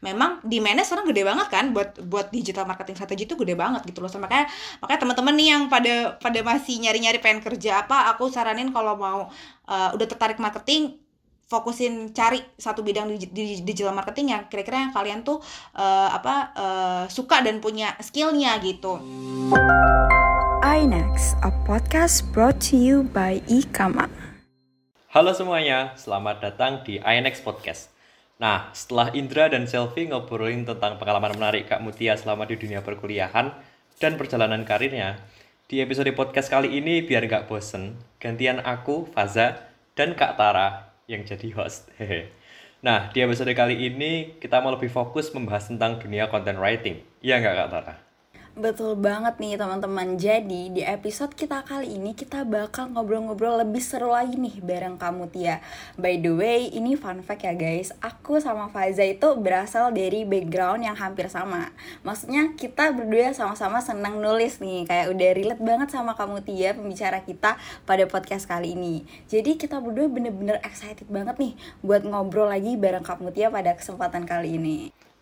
memang demandnya sekarang gede banget kan buat buat digital marketing strategi itu gede banget gitu loh. So, makanya makanya teman-teman nih yang pada pada masih nyari-nyari pengen kerja apa, aku saranin kalau mau uh, udah tertarik marketing fokusin cari satu bidang di, di digital marketing yang kira-kira yang kalian tuh uh, apa uh, suka dan punya skillnya gitu. iNext, a podcast brought to you by Ikama. Halo semuanya, selamat datang di iNext Podcast. Nah, setelah Indra dan Selfie ngobrolin tentang pengalaman menarik Kak Mutia selama di dunia perkuliahan dan perjalanan karirnya, di episode podcast kali ini biar nggak bosen, gantian aku, Faza, dan Kak Tara yang jadi host. Nah, di episode kali ini kita mau lebih fokus membahas tentang dunia content writing. Iya nggak Kak Tara? Betul banget nih teman-teman. Jadi di episode kita kali ini kita bakal ngobrol-ngobrol lebih seru lagi nih bareng kamu Tia. By the way, ini fun fact ya guys. Aku sama Faiza itu berasal dari background yang hampir sama. Maksudnya kita berdua sama-sama senang nulis nih. Kayak udah relate banget sama kamu Tia pembicara kita pada podcast kali ini. Jadi kita berdua bener-bener excited banget nih buat ngobrol lagi bareng kamu Tia pada kesempatan kali ini.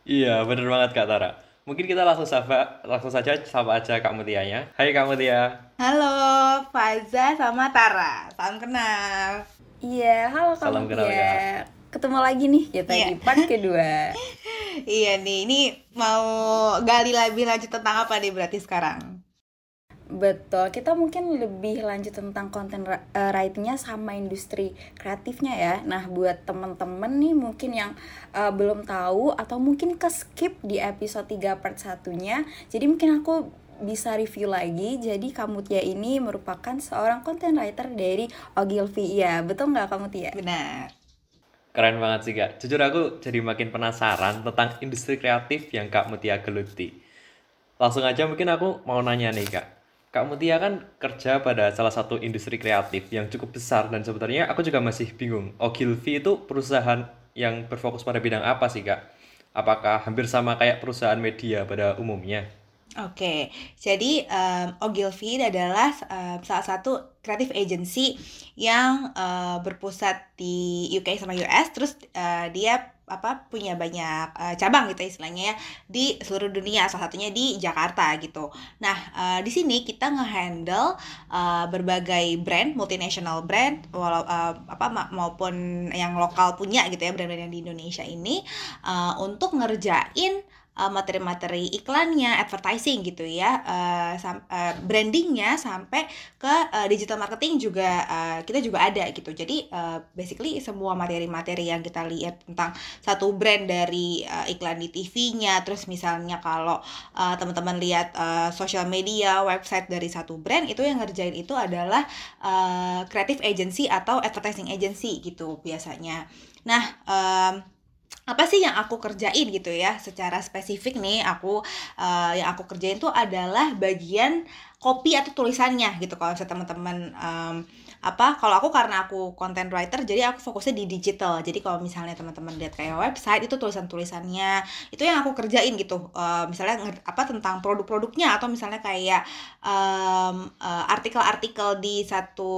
Iya, bener banget Kak Tara. Mungkin kita langsung sapa, langsung saja sapa aja Kak Mutianya. Hai Kak Mutia. Halo, Faza sama Tara. Salam kenal. Iya, halo Kak Salam Mutia. Kenal, Ketemu lagi nih kita yeah. di part kedua. iya nih, ini mau gali lebih lanjut tentang apa nih berarti sekarang? Betul, kita mungkin lebih lanjut tentang konten uh, writingnya sama industri kreatifnya ya. Nah, buat temen-temen nih mungkin yang uh, belum tahu atau mungkin ke skip di episode 3 part satunya, jadi mungkin aku bisa review lagi. Jadi kamu Tia ini merupakan seorang content writer dari Ogilvy. Ya, betul nggak kamu Tia? Benar. Keren banget sih kak. Jujur aku jadi makin penasaran tentang industri kreatif yang Kak Mutia geluti. Langsung aja mungkin aku mau nanya nih kak Kak Mutia kan kerja pada salah satu industri kreatif yang cukup besar dan sebenarnya aku juga masih bingung. Ogilvy itu perusahaan yang berfokus pada bidang apa sih Kak? Apakah hampir sama kayak perusahaan media pada umumnya? Oke, jadi um, Ogilvy adalah um, salah satu creative agency yang uh, berpusat di UK sama US, terus uh, dia apa punya banyak uh, cabang gitu istilahnya ya di seluruh dunia salah satunya di Jakarta gitu. Nah uh, di sini kita ngehandle uh, berbagai brand multinational brand walau uh, apa ma maupun yang lokal punya gitu ya brand-brand yang di Indonesia ini uh, untuk ngerjain materi-materi uh, iklannya, advertising gitu ya, uh, uh, brandingnya sampai ke uh, digital marketing juga uh, kita juga ada gitu. Jadi uh, basically semua materi-materi yang kita lihat tentang satu brand dari uh, iklan di TV-nya terus misalnya kalau uh, teman-teman lihat uh, social media website dari satu brand itu yang ngerjain itu adalah uh, creative agency atau advertising agency gitu biasanya nah um, apa sih yang aku kerjain gitu ya secara spesifik nih aku uh, yang aku kerjain tuh adalah bagian kopi atau tulisannya gitu kalau misalnya teman-teman um, apa kalau aku karena aku content writer jadi aku fokusnya di digital. Jadi kalau misalnya teman-teman lihat kayak website itu tulisan-tulisannya itu yang aku kerjain gitu. Uh, misalnya apa tentang produk-produknya atau misalnya kayak um, uh, artikel-artikel di satu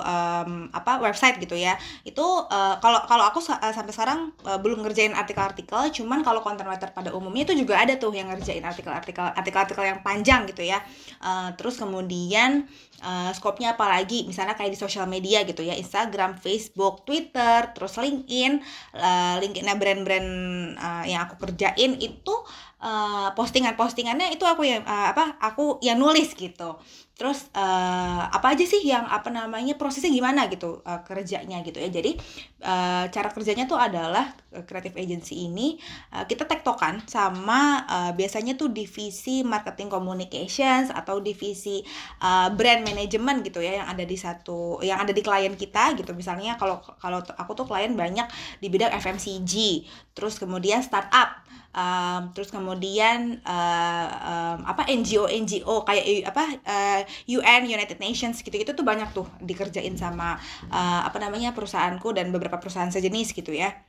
um, apa website gitu ya. Itu uh, kalau kalau aku uh, sampai sekarang uh, belum ngerjain artikel-artikel cuman kalau content writer pada umumnya itu juga ada tuh yang ngerjain artikel-artikel artikel-artikel yang panjang gitu ya. Uh, terus kemudian uh, skopnya apalagi misalnya kayak di sosial media gitu ya. Instagram, Facebook, Twitter, terus LinkedIn, uh, LinkedIn brand-brand uh, yang aku kerjain itu uh, postingan-postingannya itu aku yang uh, apa aku yang nulis gitu terus uh, apa aja sih yang apa namanya prosesnya gimana gitu uh, kerjanya gitu ya. Jadi uh, cara kerjanya tuh adalah creative agency ini uh, kita tektokan sama uh, biasanya tuh divisi marketing communications atau divisi uh, brand management gitu ya yang ada di satu yang ada di klien kita gitu. Misalnya kalau kalau aku tuh klien banyak di bidang FMCG terus kemudian startup um, terus kemudian uh, um, apa NGO NGO kayak apa uh, UN United Nations gitu-gitu tuh banyak tuh dikerjain sama uh, apa namanya perusahaanku dan beberapa perusahaan sejenis gitu ya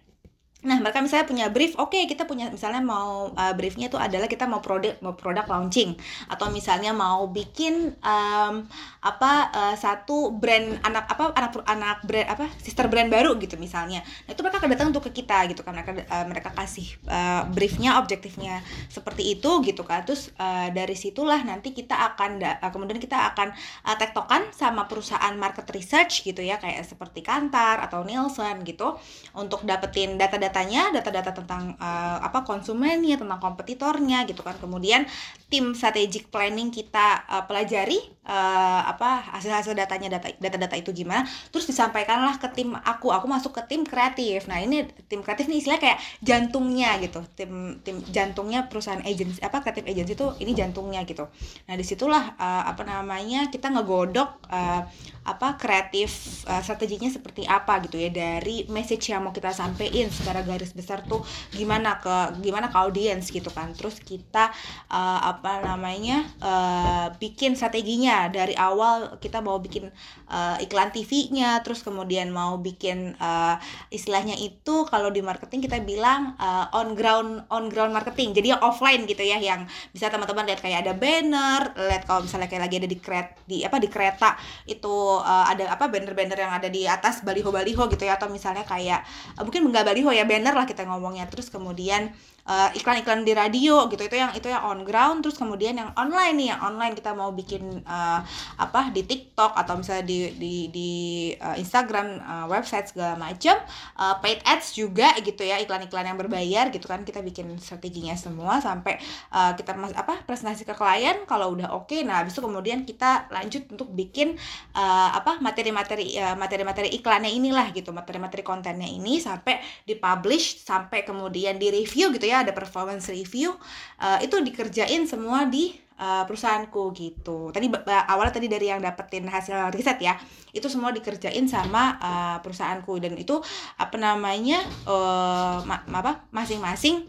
Nah, mereka misalnya punya brief, oke okay, kita punya misalnya mau uh, briefnya itu adalah kita mau produk mau produk launching atau misalnya mau bikin um, apa uh, satu brand anak apa anak anak brand apa sister brand baru gitu misalnya. Nah, itu mereka akan datang untuk ke kita gitu kan mereka uh, mereka kasih uh, briefnya objektifnya seperti itu gitu kan. Terus uh, dari situlah nanti kita akan kemudian kita akan uh, tektokan sama perusahaan market research gitu ya kayak seperti Kantar atau Nielsen gitu untuk dapetin data-data datanya data-data tentang uh, apa konsumennya tentang kompetitornya gitu kan. Kemudian tim strategic planning kita uh, pelajari uh, apa hasil-hasil datanya data data-data itu gimana. Terus disampaikanlah ke tim aku aku masuk ke tim kreatif. Nah ini tim kreatif nih istilahnya kayak jantungnya gitu. Tim tim jantungnya perusahaan agency apa kreatif agency itu ini jantungnya gitu. Nah di situlah uh, apa namanya kita ngegodok uh, apa kreatif uh, strateginya seperti apa gitu ya. Dari message yang mau kita sampaikan secara garis besar tuh gimana ke gimana ke audiens gitu kan. Terus kita uh, apa namanya uh, bikin strateginya. Dari awal kita mau bikin uh, iklan TV-nya terus kemudian mau bikin uh, istilahnya itu kalau di marketing kita bilang uh, on ground on ground marketing. Jadi offline gitu ya yang bisa teman-teman lihat kayak ada banner lihat kalau misalnya kayak lagi ada di kereta di apa di kereta itu uh, ada apa banner-banner yang ada di atas baliho-baliho gitu ya. Atau misalnya kayak uh, mungkin enggak baliho ya banner lah kita ngomongnya. Terus kemudian iklan iklan-iklan di radio gitu. Itu yang itu yang on ground terus kemudian yang online nih yang online kita mau bikin uh, apa di TikTok atau misalnya di di di uh, Instagram uh, website segala macam uh, paid ads juga gitu ya iklan-iklan yang berbayar gitu kan. Kita bikin strateginya semua sampai uh, kita mas apa presentasi ke klien kalau udah oke. Okay, nah habis itu kemudian kita lanjut untuk bikin uh, apa materi-materi uh, materi-materi iklannya inilah gitu materi-materi kontennya ini sampai dipublish sampai kemudian di review gitu ya ada performance review uh, itu dikerjain semua di uh, perusahaanku gitu. Tadi awalnya tadi dari yang dapetin hasil riset ya, itu semua dikerjain sama uh, perusahaanku dan itu apa namanya uh, ma apa masing-masing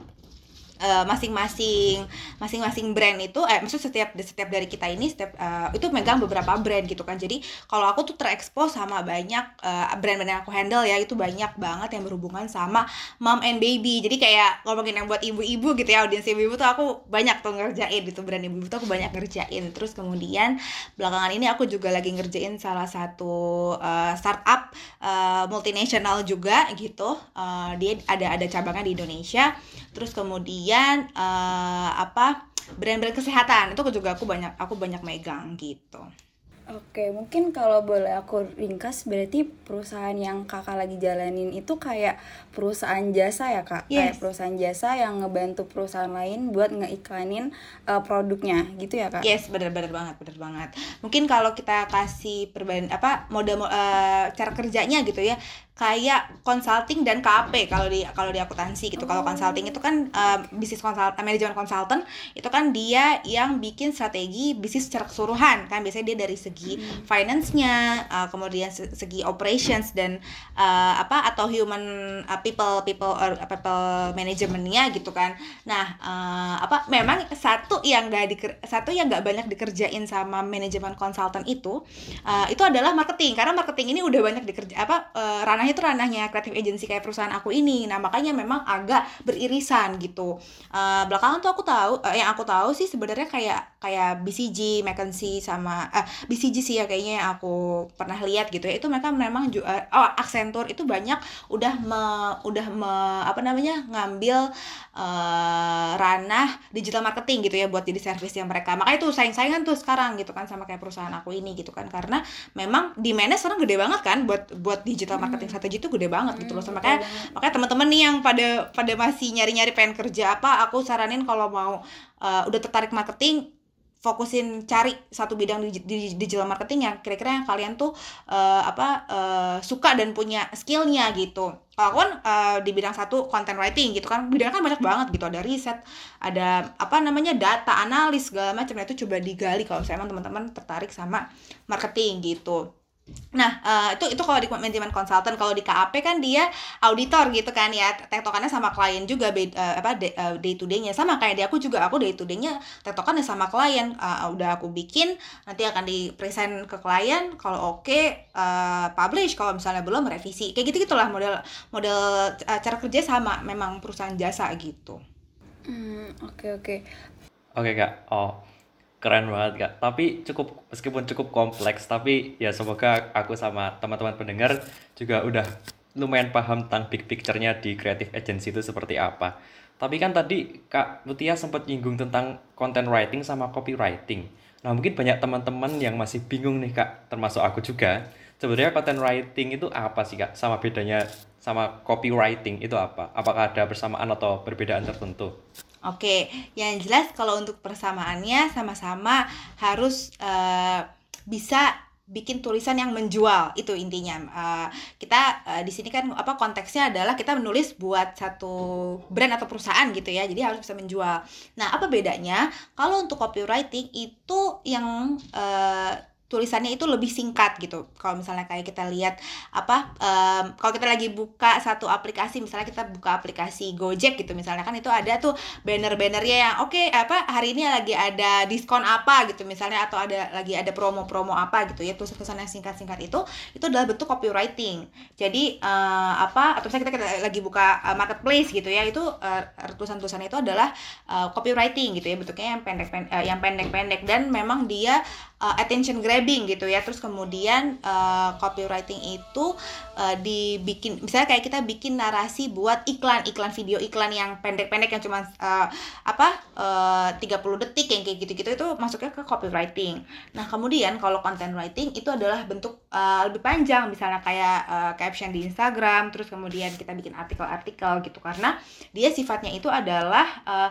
masing-masing uh, masing-masing brand itu eh maksud setiap setiap dari kita ini setiap uh, itu megang beberapa brand gitu kan. Jadi kalau aku tuh terekspos sama banyak uh, brand-brand yang aku handle ya itu banyak banget yang berhubungan sama mom and baby. Jadi kayak ngomongin yang buat ibu-ibu gitu ya audiens ibu-ibu tuh aku banyak tuh ngerjain itu brand ibu-ibu tuh aku banyak ngerjain. Terus kemudian belakangan ini aku juga lagi ngerjain salah satu uh, startup uh, multinasional juga gitu. Uh, dia ada ada cabangnya di Indonesia terus kemudian uh, apa brand-brand kesehatan itu juga aku banyak aku banyak megang gitu Oke, mungkin kalau boleh aku ringkas berarti perusahaan yang kakak lagi jalanin itu kayak perusahaan jasa ya kak? Yes. Kayak perusahaan jasa yang ngebantu perusahaan lain buat ngeiklanin uh, produknya gitu ya kak? Yes, benar-benar banget, benar banget. Mungkin kalau kita kasih perbanding apa model uh, cara kerjanya gitu ya, kayak consulting dan KAP kalau di kalau di akuntansi gitu. Oh. Kalau consulting itu kan uh, bisnis konsult manajemen konsultan itu kan dia yang bikin strategi bisnis secara keseluruhan kan biasanya dia dari segi hmm. finance-nya, uh, kemudian segi operations dan uh, apa atau human uh, people people or people manajemennya gitu kan. Nah, uh, apa memang satu yang gak di satu yang nggak banyak dikerjain sama manajemen konsultan itu uh, itu adalah marketing karena marketing ini udah banyak dikerja apa uh, ranah itu ranahnya kreatif agency kayak perusahaan aku ini. Nah makanya memang agak beririsan gitu. Uh, belakangan tuh aku tahu uh, yang aku tahu sih sebenarnya kayak kayak BCG, McKinsey sama uh, eh, BCG sih ya kayaknya yang aku pernah lihat gitu ya. Itu mereka memang juga oh Accenture itu banyak udah me, udah me, apa namanya ngambil uh, ranah digital marketing gitu ya buat jadi service yang mereka. Makanya itu saing-saingan tuh sekarang gitu kan sama kayak perusahaan aku ini gitu kan. Karena memang demandnya sekarang gede banget kan buat buat digital marketing hmm strategi itu gede banget gitu loh. Hmm, makanya makanya teman-teman nih yang pada pada masih nyari-nyari pengen kerja apa, aku saranin kalau mau uh, udah tertarik marketing fokusin cari satu bidang di, di digital marketing yang kira-kira yang kalian tuh uh, apa uh, suka dan punya skillnya gitu. Kalau aku kan uh, di bidang satu content writing gitu kan, bidangnya kan banyak banget gitu. Ada riset, ada apa namanya data analis segala macam. Nah, itu coba digali kalau misalnya teman-teman tertarik sama marketing gitu Nah, uh, itu itu kalau di manajemen konsultan, kalau di KAP kan dia auditor gitu kan ya. Tektokannya sama klien juga uh, apa day to day-nya sama kayak di aku juga aku day to day-nya tektokannya sama klien. Uh, udah aku bikin nanti akan di present ke klien kalau oke okay, uh, publish kalau misalnya belum revisi. Kayak gitu gitulah model model uh, cara kerja sama memang perusahaan jasa gitu. Hmm, oke okay, oke. Okay. Oke, okay, Kak. Oh, keren banget kak. Tapi cukup meskipun cukup kompleks tapi ya semoga aku sama teman-teman pendengar juga udah lumayan paham tentang big picture-nya di creative agency itu seperti apa. Tapi kan tadi kak Mutia sempat nyinggung tentang content writing sama copywriting. Nah mungkin banyak teman-teman yang masih bingung nih kak termasuk aku juga. Sebenarnya content writing itu apa sih kak? Sama bedanya sama copywriting itu apa? Apakah ada persamaan atau perbedaan tertentu Oke, yang jelas kalau untuk persamaannya sama-sama harus uh, bisa bikin tulisan yang menjual itu intinya. Uh, kita uh, di sini kan apa konteksnya adalah kita menulis buat satu brand atau perusahaan gitu ya jadi harus bisa menjual. Nah apa bedanya? Kalau untuk copywriting itu yang uh, tulisannya itu lebih singkat gitu. Kalau misalnya kayak kita lihat apa um, kalau kita lagi buka satu aplikasi misalnya kita buka aplikasi Gojek gitu misalnya kan itu ada tuh banner-bannernya yang oke okay, apa hari ini lagi ada diskon apa gitu misalnya atau ada lagi ada promo-promo apa gitu ya. Tulisan-tulisan yang singkat-singkat itu itu adalah bentuk copywriting. Jadi uh, apa atau misalnya kita, kita lagi buka uh, marketplace gitu ya itu uh, tulisan-tulisan itu adalah uh, copywriting gitu ya bentuknya yang pendek-pendek uh, yang pendek-pendek. Dan memang dia uh, attention grabbing gitu ya. Terus kemudian uh, copywriting itu uh, dibikin misalnya kayak kita bikin narasi buat iklan iklan video iklan yang pendek-pendek yang cuma uh, apa uh, 30 detik yang kayak gitu-gitu itu masuknya ke copywriting. Nah kemudian kalau content writing itu adalah bentuk uh, lebih panjang. Misalnya kayak uh, caption di Instagram terus kemudian kita bikin artikel-artikel gitu. Karena dia sifatnya itu adalah uh,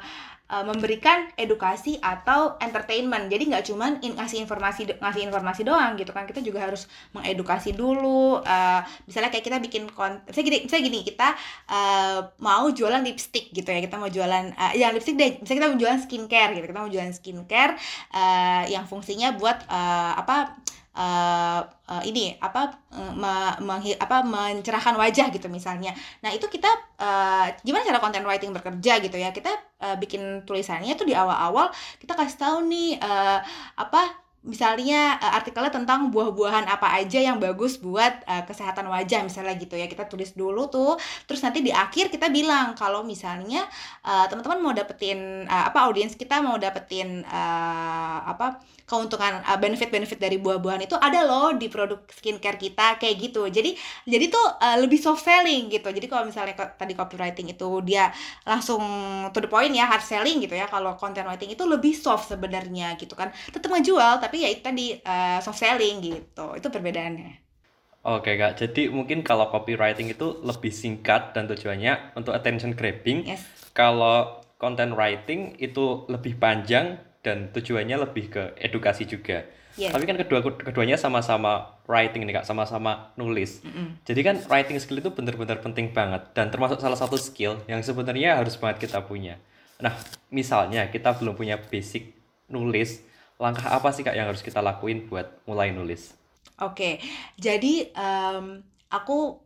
uh, memberikan edukasi atau entertainment. Jadi nggak cuman in, ngasih informasi ngasih informasi doang gitu kan. Kita juga harus mengedukasi dulu uh, misalnya kayak kita bikin konten misalnya gini misalnya gini kita uh, mau jualan lipstick gitu ya. Kita mau jualan uh, ya lipstick deh. Misalnya kita mau jualan skincare gitu. Kita mau jualan skincare uh, yang fungsinya buat uh, apa uh, uh, ini apa uh, me, me, apa mencerahkan wajah gitu misalnya. Nah, itu kita uh, gimana cara content writing bekerja gitu ya. Kita uh, bikin tulisannya tuh di awal-awal kita kasih tahu nih uh, apa misalnya uh, artikelnya tentang buah-buahan apa aja yang bagus buat uh, kesehatan wajah misalnya gitu ya. Kita tulis dulu tuh terus nanti di akhir kita bilang kalau misalnya uh, teman-teman mau dapetin uh, apa audiens kita mau dapetin uh, apa keuntungan uh, benefit-benefit dari buah-buahan itu ada loh di produk skincare kita kayak gitu. Jadi jadi tuh uh, lebih soft selling gitu. Jadi kalau misalnya tadi copywriting itu dia langsung to the point ya hard selling gitu ya kalau content writing itu lebih soft sebenarnya gitu kan. Tetap ngejual tapi ya itu tadi uh, soft selling gitu itu perbedaannya Oke kak, jadi mungkin kalau copywriting itu lebih singkat dan tujuannya untuk attention grabbing. Yes. Kalau content writing itu lebih panjang dan tujuannya lebih ke edukasi juga. Yes. Tapi kan kedua keduanya sama-sama writing nih kak, sama-sama nulis. Mm -hmm. Jadi kan writing skill itu benar-benar penting banget dan termasuk salah satu skill yang sebenarnya harus banget kita punya. Nah, misalnya kita belum punya basic nulis, langkah apa sih kak yang harus kita lakuin buat mulai nulis? Oke, jadi um, aku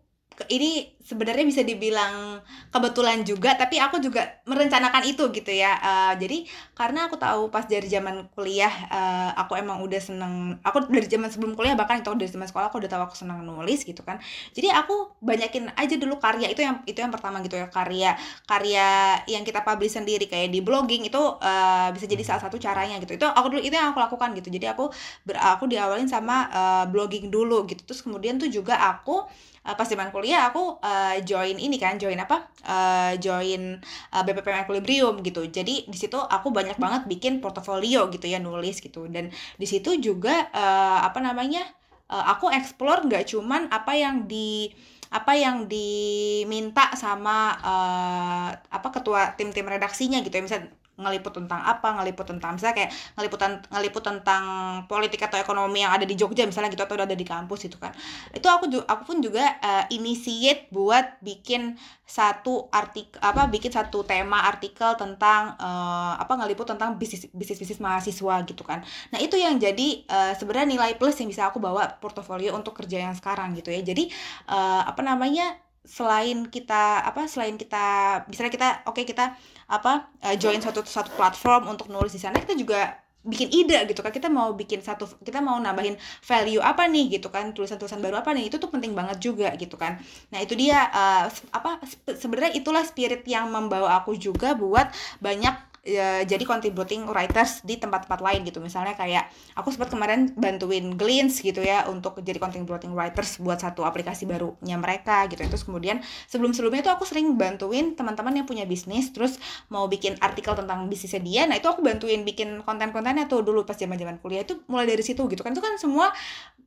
ini sebenarnya bisa dibilang kebetulan juga tapi aku juga merencanakan itu gitu ya. Uh, jadi karena aku tahu pas dari zaman kuliah uh, aku emang udah seneng aku dari zaman sebelum kuliah bahkan itu dari zaman sekolah aku udah tahu aku seneng nulis gitu kan. Jadi aku banyakin aja dulu karya itu yang itu yang pertama gitu ya karya karya yang kita publish sendiri kayak di blogging itu uh, bisa jadi salah satu caranya gitu. Itu aku dulu itu yang aku lakukan gitu. Jadi aku ber, aku diawalin sama uh, blogging dulu gitu. Terus kemudian tuh juga aku uh, pas zaman kuliah aku uh, join ini kan join apa? Uh, join uh, BPPM Equilibrium gitu. Jadi di situ aku banyak banget bikin portofolio gitu ya nulis gitu. Dan di situ juga uh, apa namanya uh, aku explore nggak cuman apa yang di apa yang diminta sama uh, apa ketua tim-tim redaksinya gitu ya. Misal ngeliput tentang apa ngeliput tentang misalnya kayak ngeliput ngeliput tentang politik atau ekonomi yang ada di Jogja misalnya gitu atau ada di kampus itu kan. Itu aku aku pun juga uh, initiate buat bikin satu artikel apa bikin satu tema artikel tentang uh, apa ngeliput tentang bisnis bisnis bisnis mahasiswa gitu kan. Nah itu yang jadi uh, sebenarnya nilai plus yang bisa aku bawa portofolio untuk kerja yang sekarang gitu ya. Jadi uh, apa namanya selain kita apa selain kita misalnya kita oke okay, kita apa uh, join suatu satu platform untuk nulis di sana kita juga bikin ide gitu kan. Kita mau bikin satu kita mau nambahin value apa nih gitu kan tulisan-tulisan baru apa nih itu tuh penting banget juga gitu kan. Nah itu dia uh, apa sebenarnya itulah spirit yang membawa aku juga buat banyak ya, jadi contributing writers di tempat-tempat lain gitu. Misalnya kayak aku sempat kemarin bantuin Glints gitu ya untuk jadi contributing writers buat satu aplikasi barunya mereka gitu. Terus kemudian sebelum-sebelumnya itu aku sering bantuin teman-teman yang punya bisnis terus mau bikin artikel tentang bisnisnya dia. Nah itu aku bantuin bikin konten-kontennya tuh dulu pas zaman-zaman kuliah. Itu mulai dari situ gitu kan. Itu kan semua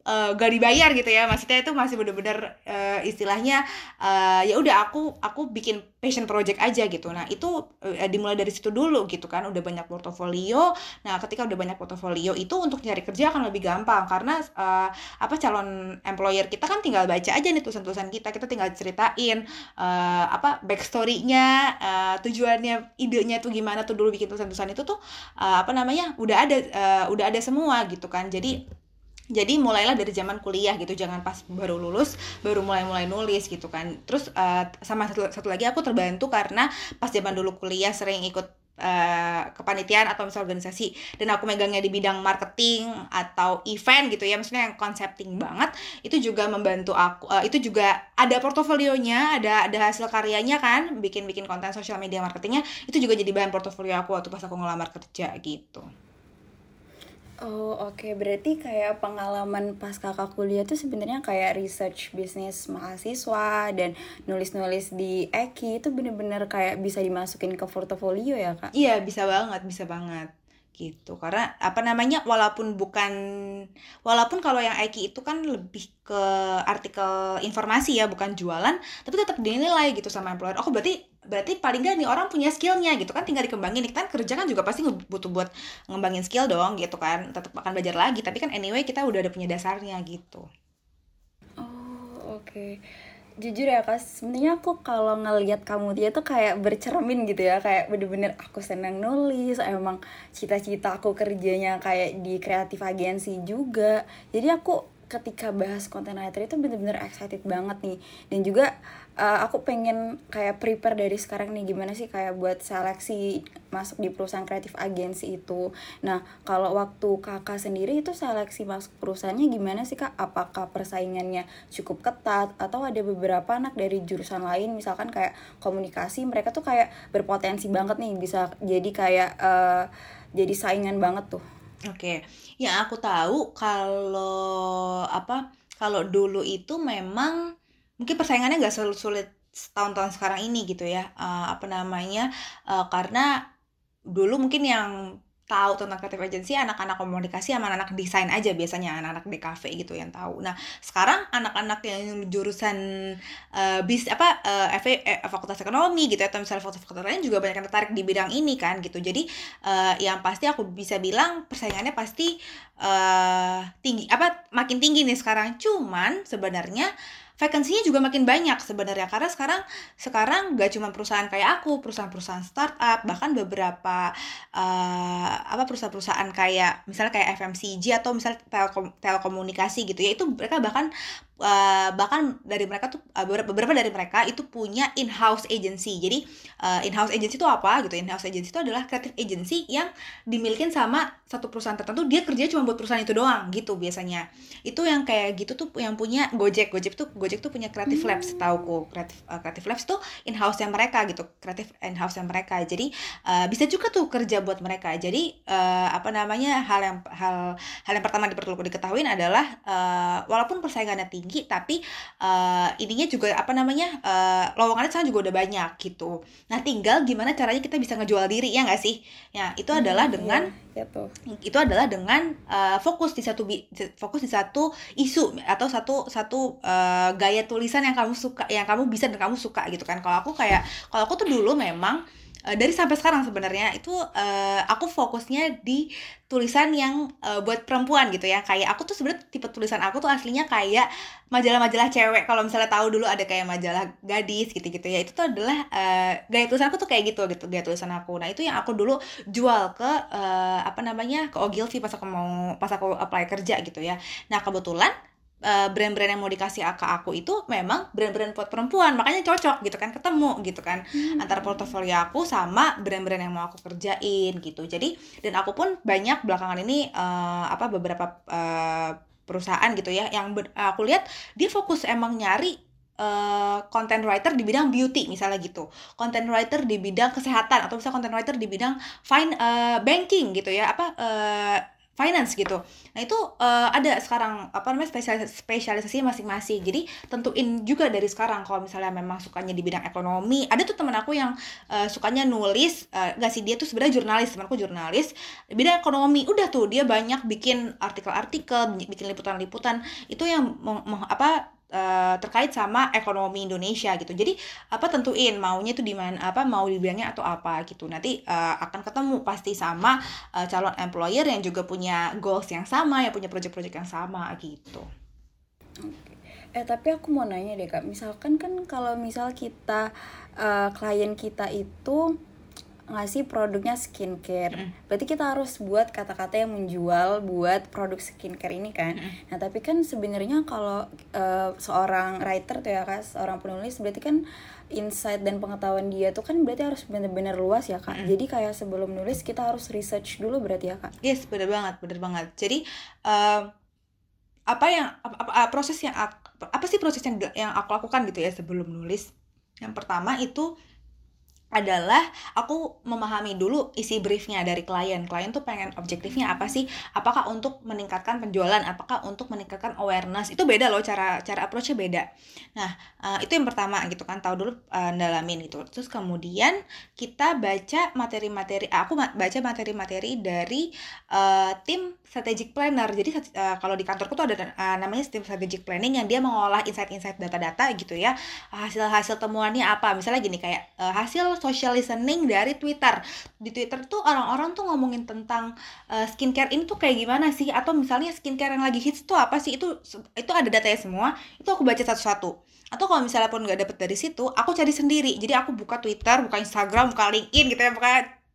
uh, gak dibayar gitu ya. Maksudnya itu masih bener-bener uh, istilahnya uh, ya udah aku aku bikin passion project aja gitu. Nah itu uh, dimulai dari situ dulu gitu kan. Udah banyak portofolio. Nah ketika udah banyak portofolio itu untuk nyari kerja akan lebih gampang. Karena uh, apa calon employer kita kan tinggal baca aja nih tulisan-tulisan kita. Kita tinggal ceritain uh, apa backstorynya uh, tujuannya idenya tuh gimana tuh dulu bikin tulisan-tulisan itu tuh uh, apa namanya udah ada uh, udah ada semua gitu kan. Jadi jadi mulailah dari zaman kuliah gitu jangan pas baru lulus baru mulai-mulai nulis gitu kan. Terus uh, sama satu, satu lagi aku terbantu karena pas zaman dulu kuliah sering ikut Uh, kepanitiaan atau misal organisasi. Dan aku megangnya di bidang marketing atau event gitu ya maksudnya yang konsepting banget itu juga membantu aku uh, itu juga ada portofolionya ada ada hasil karyanya kan bikin bikin konten sosial media marketingnya itu juga jadi bahan portofolio aku waktu pas aku ngelamar kerja gitu Oh oke okay. berarti kayak pengalaman pas kakak kuliah tuh sebenarnya kayak research bisnis mahasiswa dan nulis-nulis di Eki itu bener-bener kayak bisa dimasukin ke portofolio ya kak? Iya bisa banget bisa banget gitu. Karena apa namanya walaupun bukan walaupun kalau yang Eki itu kan lebih ke artikel informasi ya bukan jualan tapi tetap dinilai gitu sama employer. Oh berarti berarti paling gak nih orang punya skillnya gitu kan tinggal dikembangin. Kan kerja kan juga pasti butuh buat ngembangin skill dong gitu kan tetap akan belajar lagi. Tapi kan anyway kita udah ada punya dasarnya gitu. Oh oke. okay jujur ya kak. Sebenarnya aku kalau ngelihat kamu dia tuh kayak bercermin gitu ya. Kayak bener-bener aku senang nulis emang cita-cita aku kerjanya kayak di kreatif agensi juga. Jadi aku ketika bahas content writer itu bener-bener excited banget nih. Dan juga uh, aku pengen kayak prepare dari sekarang nih gimana sih kayak buat seleksi masuk di perusahaan kreatif agensi itu. Nah kalau waktu kakak sendiri itu seleksi masuk perusahaannya gimana sih kak? Apakah persaingannya cukup ketat atau ada beberapa anak dari jurusan lain? Misalkan kayak komunikasi mereka tuh kayak berpotensi banget nih bisa jadi kayak uh, jadi saingan banget tuh. Oke, yang aku tahu kalau apa kalau dulu itu memang mungkin persaingannya nggak selalu sulit tahun-tahun sekarang ini gitu ya. Uh, apa namanya? Uh, karena dulu mungkin yang tahu tentang creative agency anak-anak komunikasi sama anak-anak desain aja biasanya anak-anak DKV gitu yang tahu. Nah sekarang anak-anak yang jurusan uh, bis apa uh, FE, eh, fakultas ekonomi gitu atau misalnya fakultas lain juga banyak yang tertarik di bidang ini kan gitu. Jadi uh, yang pasti aku bisa bilang persaingannya pasti uh, tinggi apa makin tinggi nih sekarang. Cuman sebenarnya vacancy-nya juga makin banyak sebenarnya karena sekarang sekarang gak cuma perusahaan kayak aku perusahaan-perusahaan startup bahkan beberapa uh, apa perusahaan-perusahaan kayak misalnya kayak FMCG atau misalnya telkom, telekomunikasi gitu ya itu mereka bahkan uh, bahkan dari mereka tuh uh, beberapa dari mereka itu punya in-house agency. Jadi uh, in-house agency itu apa gitu? In-house agency itu adalah creative agency yang dimiliki sama satu perusahaan tertentu. Dia kerja cuma buat perusahaan itu doang gitu biasanya. Itu yang kayak gitu tuh yang punya Gojek. Gojek tuh Gojek tuh punya creative hmm. labs tauku. Creative uh, creative labs tuh in-house yang mereka gitu. Creative in-house yang mereka. Jadi uh, bisa juga tuh kerja buat mereka. Jadi uh, apa namanya hal yang hal hal yang pertama perlu diketahui adalah uh, walaupun persaingannya tinggi tinggi tapi uh, ininya juga apa namanya uh, lowongannya sekarang juga udah banyak gitu. Nah tinggal gimana caranya kita bisa ngejual diri ya nggak sih? Ya itu hmm, adalah dengan ya, ya itu adalah dengan uh, fokus di satu fokus di satu isu atau satu satu uh, gaya tulisan yang kamu suka yang kamu bisa dan kamu suka gitu kan. Kalau aku kayak kalau aku tuh dulu memang uh, dari sampai sekarang sebenarnya itu uh, aku fokusnya di tulisan yang uh, buat perempuan gitu ya. Kayak aku tuh sebenarnya tipe tulisan aku tuh aslinya kayak majalah-majalah cewek. Kalau misalnya tahu dulu ada kayak majalah gadis gitu-gitu ya. Itu tuh adalah uh, gaya tulisan aku tuh kayak gitu gitu gaya tulisan aku. Nah itu yang aku dulu jual ke uh, apa namanya ke Ogilvy pas aku mau pas aku apply kerja gitu ya. Nah kebetulan Eh, brand-brand yang mau dikasih ke aku itu memang brand-brand buat perempuan. Makanya cocok gitu kan ketemu gitu kan hmm. antara portofolio aku sama brand-brand yang mau aku kerjain gitu. Jadi dan aku pun banyak belakangan ini uh, apa beberapa uh, perusahaan gitu ya yang ber, aku lihat dia fokus emang nyari uh, content writer di bidang beauty misalnya gitu, content writer di bidang kesehatan atau misalnya content writer di bidang fine uh, banking gitu ya apa uh, finance gitu. Nah itu uh, ada sekarang apa namanya spesialis spesialisasi masing-masing. Jadi tentuin juga dari sekarang kalau misalnya memang sukanya di bidang ekonomi. Ada tuh teman aku yang uh, sukanya nulis, uh, gak sih dia tuh sebenarnya jurnalis, temanku jurnalis bidang ekonomi. Udah tuh dia banyak bikin artikel-artikel, bikin liputan-liputan. Itu yang apa uh, terkait sama ekonomi Indonesia gitu. Jadi apa tentuin maunya itu di mana apa mau dibilangnya atau apa gitu. Nanti uh, akan ketemu pasti sama uh, calon employer yang juga punya goals yang sama, yang punya project-project yang sama gitu. Eh tapi aku mau nanya deh Kak, misalkan kan kalau misal kita uh, klien kita itu ngasih produknya skincare. Mm. Berarti kita harus buat kata-kata yang menjual buat produk skincare ini kan. Mm. Nah, tapi kan sebenarnya kalau uh, seorang writer tuh ya Kak, seorang penulis berarti kan insight dan pengetahuan dia tuh kan berarti harus benar-benar luas ya Kak. Mm. Jadi kayak sebelum nulis kita harus research dulu berarti ya Kak. Yes, benar banget, benar banget. Jadi uh, apa yang apa, apa, proses yang apa sih proses yang yang aku lakukan gitu ya sebelum nulis? Yang pertama itu adalah aku memahami dulu isi briefnya dari klien. Klien tuh pengen objektifnya apa sih? Apakah untuk meningkatkan penjualan? Apakah untuk meningkatkan awareness? Itu beda loh cara cara approachnya beda. Nah uh, itu yang pertama gitu kan tahu dulu uh, dalamin itu. Terus kemudian kita baca materi-materi. Aku baca materi-materi dari uh, tim strategic planner. Jadi uh, kalau di kantorku tuh ada uh, namanya tim strategic planning yang dia mengolah insight-insight data-data gitu ya. Hasil-hasil temuannya apa? Misalnya gini kayak uh, hasil social listening dari Twitter. Di Twitter tuh orang-orang tuh ngomongin tentang uh, skincare ini tuh kayak gimana sih? Atau misalnya skincare yang lagi hits tuh apa sih? Itu itu ada datanya semua. Itu aku baca satu-satu. Atau kalau misalnya pun nggak dapet dari situ, aku cari sendiri. Jadi aku buka Twitter, buka Instagram, buka LinkedIn gitu ya, buka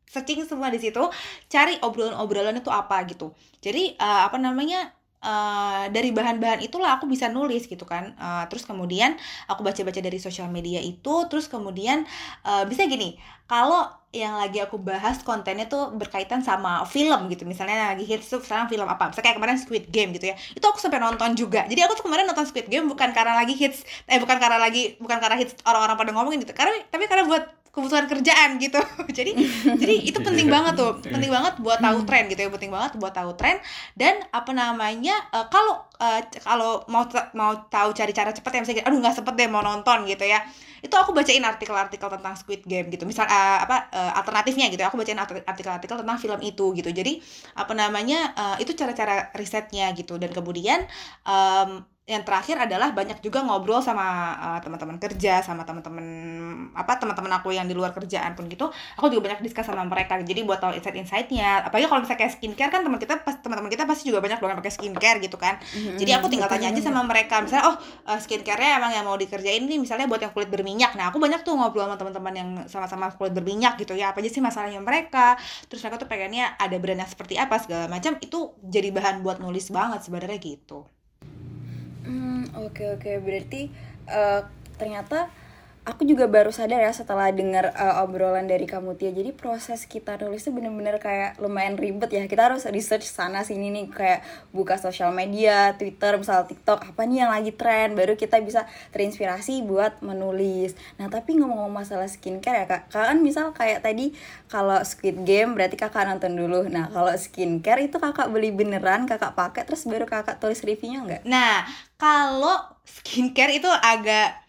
searching semua di situ, cari obrolan-obrolan itu apa gitu. Jadi uh, apa namanya? Uh, dari bahan-bahan itulah aku bisa nulis gitu kan. Uh, terus kemudian aku baca-baca dari sosial media itu terus kemudian uh, bisa gini kalau yang lagi aku bahas kontennya tuh berkaitan sama film gitu misalnya lagi hits tuh sekarang film apa? Misalnya kayak kemarin Squid Game gitu ya. Itu aku sampai nonton juga. Jadi aku tuh kemarin nonton Squid Game bukan karena lagi hits eh bukan karena lagi bukan karena hits orang-orang pada ngomongin gitu. Karena tapi karena buat kebutuhan kerjaan gitu. Jadi jadi itu penting banget tuh penting banget buat tahu hmm. tren gitu ya penting banget buat tahu tren. Dan apa namanya uh, kalau uh, kalau mau mau tahu cari cara cepat ya misalnya aduh nggak sempet deh mau nonton gitu ya. Itu aku bacain artikel-artikel tentang Squid Game gitu. Misal uh, apa uh, alternatifnya gitu aku bacain artikel-artikel tentang film itu gitu. Jadi apa namanya uh, itu cara-cara risetnya gitu. Dan kemudian um, yang terakhir adalah banyak juga ngobrol sama uh, teman-teman kerja sama teman-teman apa teman-teman aku yang di luar kerjaan pun gitu aku juga banyak diskus sama mereka. Jadi buat tahu insight-insightnya apalagi kalau misalnya kayak skincare kan teman kita pas teman-teman kita pasti juga banyak yang pakai skincare gitu kan. Mm-hmm. jadi aku tinggal tanya aja sama mereka misalnya oh uh, skincare-nya emang yang mau dikerjain nih misalnya buat yang kulit berminyak. Nah aku banyak tuh ngobrol sama teman-teman yang sama-sama kulit berminyak gitu ya apa aja sih masalahnya mereka? Terus mereka tuh pengennya ada brand yang seperti apa segala macam itu jadi bahan buat nulis banget sebenarnya gitu oke oke. Berarti uh, ternyata aku juga baru sadar ya setelah dengar uh, obrolan dari kamu Tia jadi proses kita nulis itu bener-bener kayak lumayan ribet ya. Kita harus research sana sini nih kayak buka sosial media Twitter misal TikTok apa nih yang lagi tren baru kita bisa terinspirasi buat menulis. Nah tapi ngomong-ngomong masalah skincare ya kak kan misal kayak tadi kalau Squid Game berarti kakak nonton dulu. Nah kalau skincare itu kakak beli beneran kakak pakai terus baru kakak tulis reviewnya nggak? Nah kalau skincare itu agak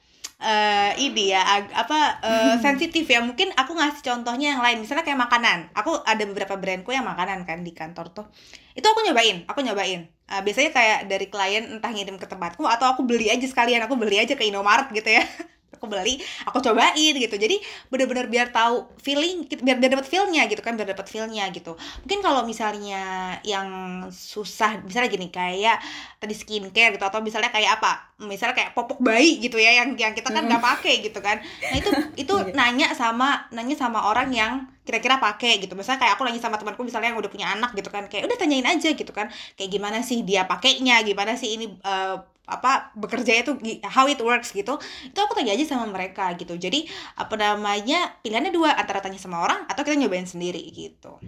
uh, ini ya ag apa uh, sensitif ya. Mungkin aku ngasih contohnya yang lain. Misalnya kayak makanan. Aku ada beberapa brandku yang makanan kan di kantor tuh. Itu aku nyobain aku nyobain. Uh, biasanya kayak dari klien entah ngirim ke tempatku atau aku beli aja sekalian. Aku beli aja ke Indomaret gitu ya aku beli aku cobain gitu. Jadi bener-bener biar tahu feeling biar biar dapat feelnya gitu kan biar dapat feelnya gitu. Mungkin kalau misalnya yang susah misalnya gini kayak tadi skincare gitu atau misalnya kayak apa misalnya kayak popok bayi gitu ya yang yang kita kan nggak pakai gitu kan. Nah itu itu Iya. nanya sama nanya sama orang yang kira-kira pakai gitu. Misalnya kayak aku nanya sama temanku misalnya yang udah punya anak gitu kan kayak udah tanyain aja gitu kan. Kayak gimana sih dia pakainya? Gimana sih ini eh, apa bekerja itu how it works gitu itu aku tanya aja sama mereka gitu jadi apa namanya pilihannya dua antara tanya sama orang atau kita nyobain sendiri gitu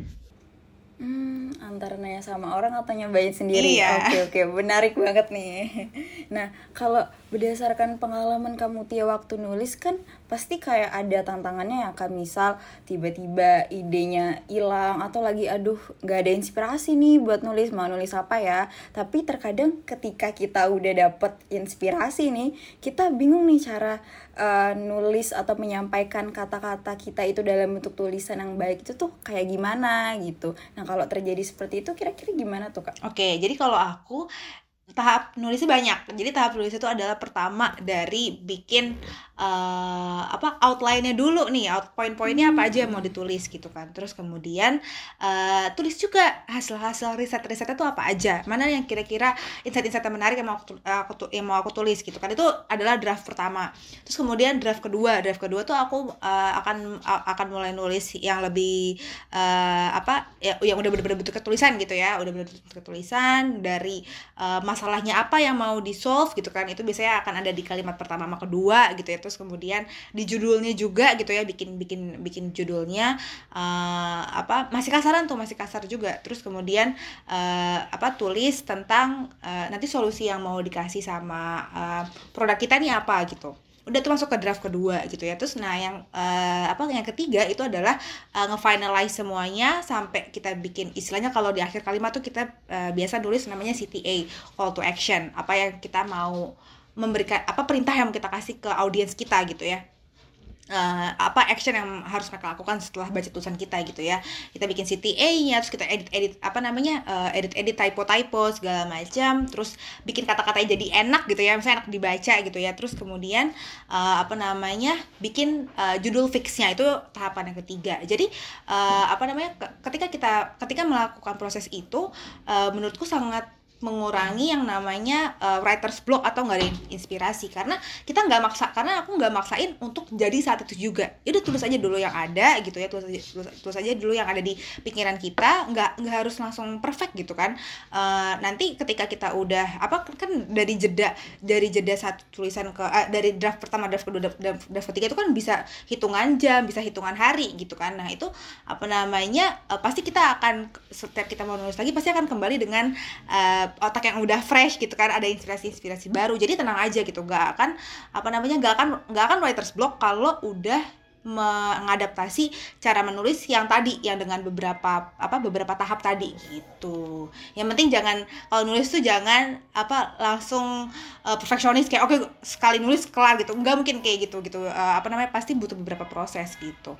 Hmm, antara nanya sama orang atau nyobain sendiri. Iya. Oke, oke, menarik banget nih. Nah, kalau berdasarkan pengalaman kamu Tia waktu nulis kan pasti kayak ada tantangannya ya kan misal tiba-tiba idenya hilang atau lagi aduh nggak ada inspirasi nih buat nulis mau nulis apa ya? Tapi terkadang ketika kita udah dapet inspirasi nih kita bingung nih cara uh, nulis atau menyampaikan kata-kata kita itu dalam bentuk tulisan yang baik itu tuh kayak gimana gitu. Nah kalau terjadi seperti itu kira-kira gimana tuh kak? Oke, jadi kalau aku tahap nulisnya banyak. Jadi tahap nulis itu adalah pertama dari bikin eh, apa outline-nya dulu nih, out point-pointnya apa aja yang mau ditulis gitu kan. Terus kemudian eh, tulis juga hasil-hasil riset-risetnya tuh apa aja. Mana yang kira-kira insight-insight yang menarik yang mau aku, tu- aku yang mau aku tulis gitu kan. Itu adalah draft pertama. Terus kemudian draft kedua, draft kedua tuh aku eh, akan akan mulai nulis yang lebih eh, apa ya yang udah bener-bener bentuk tulisan gitu ya udah bener bentuk tulisan dari eh, masalahnya apa yang mau di solve gitu kan itu biasanya akan ada di kalimat pertama sama kedua gitu ya terus kemudian di judulnya juga gitu ya bikin bikin bikin judulnya eh, apa masih kasaran tuh masih kasar juga. Terus kemudian eh, apa tulis tentang eh, nanti solusi yang mau dikasih sama eh, produk kita nih apa gitu. Udah tuh masuk ke draft kedua gitu ya. Terus nah yang eh, apa yang ketiga itu adalah uh, nge-finalize semuanya sampai kita bikin istilahnya kalau di akhir kalimat tuh kita uh, biasa nulis namanya CTA call to action. Apa yang kita mau memberikan apa perintah yang kita kasih ke audiens kita gitu ya. Uh, apa action yang harus mereka lakukan setelah baca tulisan kita gitu ya. Kita bikin CTA-nya terus kita edit edit apa namanya edit edit typo typo segala macam. Terus bikin kata-katanya jadi enak gitu ya misalnya enak dibaca gitu ya. Terus kemudian uh, apa namanya bikin uh, judul fixnya. Itu tahapan yang ketiga. Jadi uh, apa namanya ke- ketika kita ketika melakukan proses itu uh, menurutku sangat mengurangi yang namanya uh, writer's block atau nggak ada inspirasi. Karena kita nggak maksa karena aku nggak maksain untuk jadi saat itu juga. Ya udah tulis aja dulu yang ada gitu ya tulis aja tulis, aja dulu yang ada di pikiran kita. Nggak nggak harus langsung perfect gitu kan. Uh, nanti ketika kita udah apa kan dari jeda dari jeda satu tulisan ke eh, dari draft pertama draft kedua draft, draft, draft ketiga itu kan bisa hitungan jam bisa hitungan hari gitu kan. Nah itu apa namanya uh, pasti kita akan setiap kita mau nulis lagi pasti akan kembali dengan uh, otak yang udah fresh gitu kan ada inspirasi-inspirasi baru. Jadi tenang aja gitu nggak akan apa namanya nggak akan nggak akan writer's block kalau udah mengadaptasi cara menulis yang tadi yang dengan beberapa apa beberapa tahap tadi gitu. Yang penting jangan kalau nulis tuh jangan apa langsung uh, perfeksionis kayak oke sekali nulis kelar gitu. Nggak mungkin kayak gitu gitu. Uh, apa namanya pasti butuh beberapa proses gitu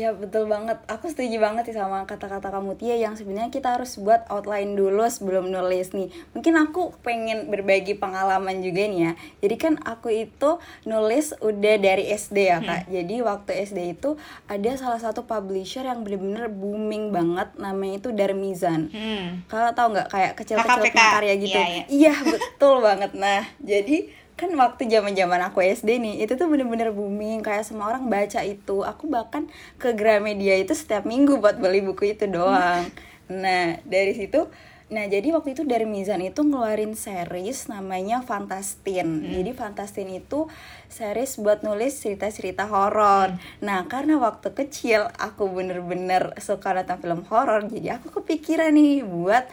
Ya betul banget, aku setuju banget sih sama kata-kata kamu Tia yang sebenarnya kita harus buat outline dulu sebelum nulis nih. Mungkin aku pengen berbagi pengalaman juga nih ya. Jadi kan aku itu nulis udah dari SD ya kak. Jadi waktu SD itu ada salah satu publisher yang bener-bener booming banget Namanya itu Darmizan. Hmm. Kakak tau nggak? Kayak kecil-kecil karya gitu. Iya, iya. Iya betul banget. Nah jadi kan waktu zaman zaman aku SD nih itu tuh bener-bener booming. Kayak semua orang baca itu. Aku bahkan ke Gramedia itu setiap minggu buat beli buku itu doang. Nah dari situ nah jadi waktu itu dari Mizan itu ngeluarin series namanya Fantastin. Jadi Fantastin itu series buat nulis cerita-cerita horor. Nah karena waktu kecil aku bener-bener suka nonton film horor jadi aku kepikiran nih buat